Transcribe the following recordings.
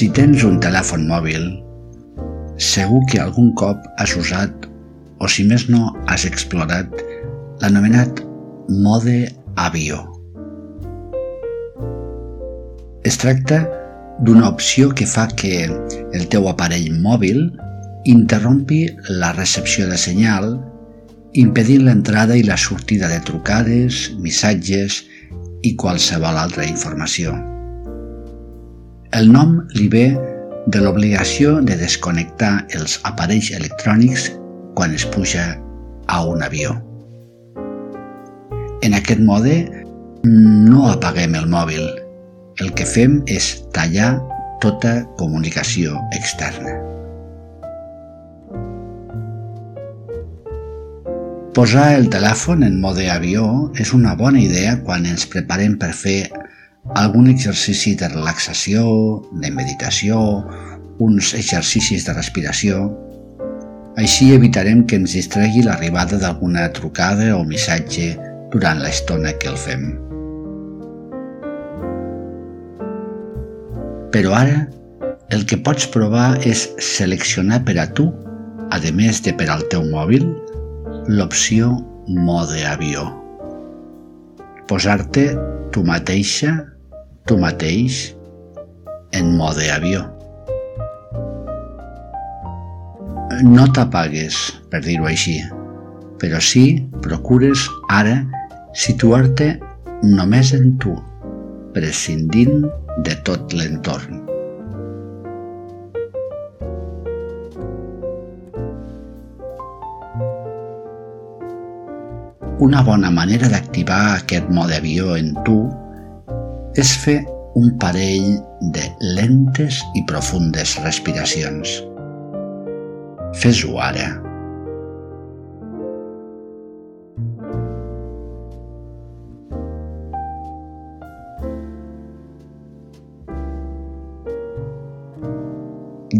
Si tens un telèfon mòbil, segur que algun cop has usat, o si més no has explorat, l'anomenat mode avió. Es tracta d'una opció que fa que el teu aparell mòbil interrompi la recepció de senyal impedint l'entrada i la sortida de trucades, missatges i qualsevol altra informació. El nom li ve de l'obligació de desconnectar els aparells electrònics quan es puja a un avió. En aquest mode no apaguem el mòbil. El que fem és tallar tota comunicació externa. Posar el telèfon en mode avió és una bona idea quan ens preparem per fer algun exercici de relaxació, de meditació, uns exercicis de respiració. Així evitarem que ens distregui l'arribada d'alguna trucada o missatge durant l'estona que el fem. Però ara, el que pots provar és seleccionar per a tu, a més de per al teu mòbil, l'opció mode avió. Posar-te tu mateixa, tu mateix, en mode avió. No t'apagues, per dir-ho així, però sí procures ara situar-te només en tu, prescindint de tot l'entorn. Una bona manera d'activar aquest mode avió en tu és fer un parell de lentes i profundes respiracions. Fes-ho ara.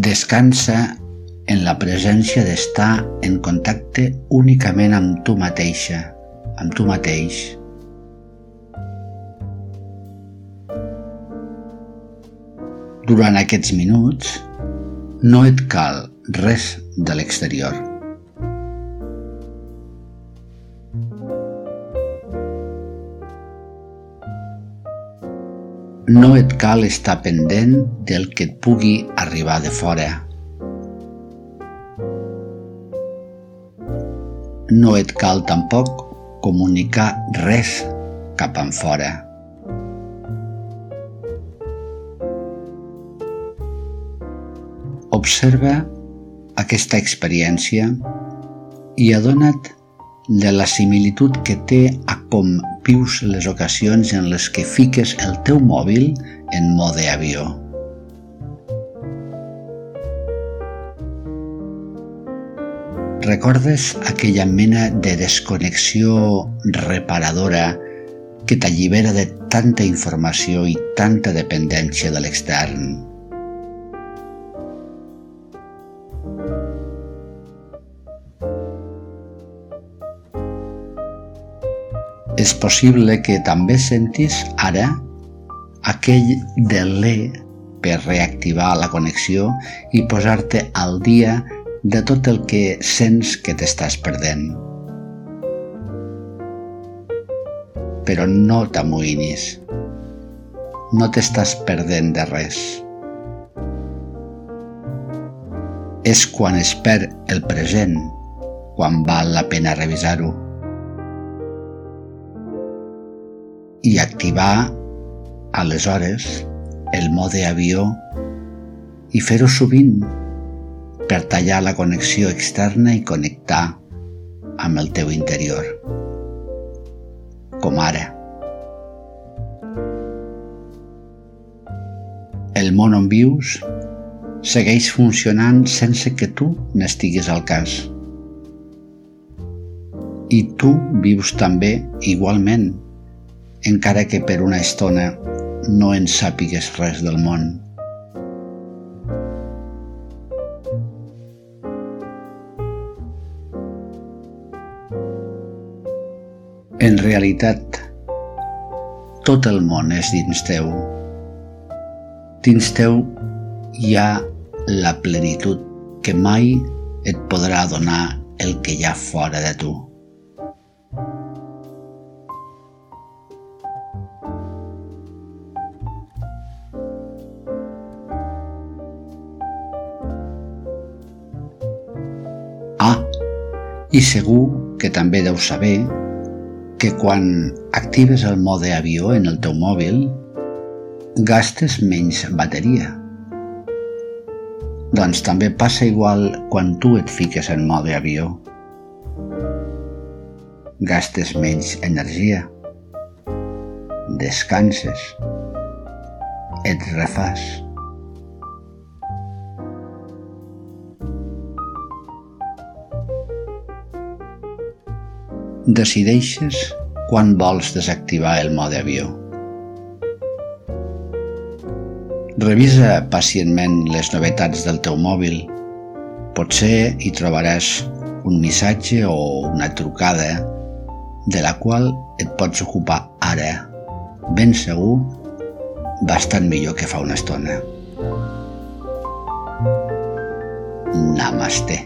Descansa en la presència d'estar en contacte únicament amb tu mateixa, amb tu mateix. Durant aquests minuts no et cal res de l'exterior. No et cal estar pendent del que et pugui arribar de fora. No et cal tampoc comunicar res cap fora. Observa aquesta experiència i adona't de la similitud que té a com vius les ocasions en les que fiques el teu mòbil en mode avió. Recordes aquella mena de desconnexió reparadora que t'allibera de tanta informació i tanta dependència de l'extern? És possible que també sentis ara aquell delé per reactivar la connexió i posar-te al dia de tot el que sents que t'estàs perdent. Però no t'amoïnis. No t'estàs perdent de res. És quan es perd el present, quan val la pena revisar-ho. I activar, aleshores, el mode avió i fer-ho sovint per tallar la connexió externa i connectar amb el teu interior. Com ara. El món on vius segueix funcionant sense que tu n'estiguis al cas. I tu vius també igualment, encara que per una estona no en sàpigues res del món. En realitat, tot el món és dins teu. Dins teu hi ha la plenitud que mai et podrà donar el que hi ha fora de tu. I segur que també deus saber que quan actives el mode avió en el teu mòbil, gastes menys bateria. Doncs també passa igual quan tu et fiques en mode avió. Gastes menys energia. Descanses. Et refàs. Decideixes quan vols desactivar el mode avió. Revisa pacientment les novetats del teu mòbil. Potser hi trobaràs un missatge o una trucada de la qual et pots ocupar ara, ben segur, bastant millor que fa una estona. Namaste.